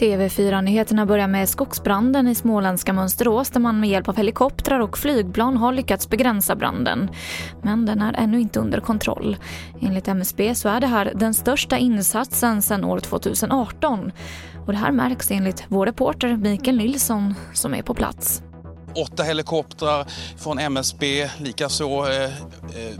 TV4-nyheterna börjar med skogsbranden i småländska Mönsterås där man med hjälp av helikoptrar och flygplan har lyckats begränsa branden. Men den är ännu inte under kontroll. Enligt MSB så är det här den största insatsen sedan år 2018. Och det här märks enligt vår reporter Mikael Nilsson som är på plats åtta helikoptrar från MSB, likaså eh, eh,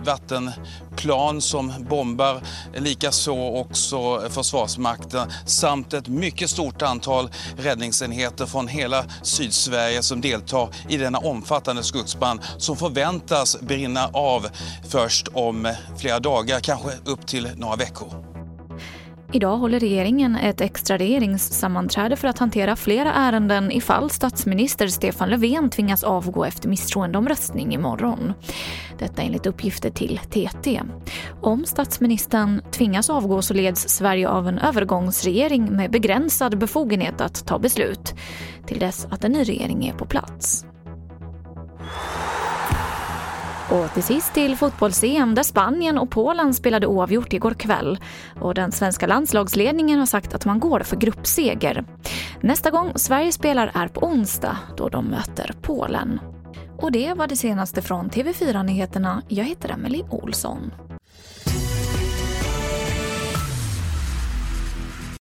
vattenplan som bombar, likaså också Försvarsmakten samt ett mycket stort antal räddningsenheter från hela Sydsverige som deltar i denna omfattande skogsbrand som förväntas brinna av först om flera dagar, kanske upp till några veckor. Idag håller regeringen ett extra regeringssammanträde för att hantera flera ärenden ifall statsminister Stefan Löfven tvingas avgå efter misstroendeomröstning imorgon. Detta enligt uppgifter till TT. Om statsministern tvingas avgå så leds Sverige av en övergångsregering med begränsad befogenhet att ta beslut till dess att en ny regering är på plats. Och till sist till fotbolls-EM där Spanien och Polen spelade oavgjort igår kväll. Och den svenska landslagsledningen har sagt att man går för gruppseger. Nästa gång Sverige spelar är på onsdag då de möter Polen. Och det var det senaste från TV4 Nyheterna. Jag heter Emily Olsson.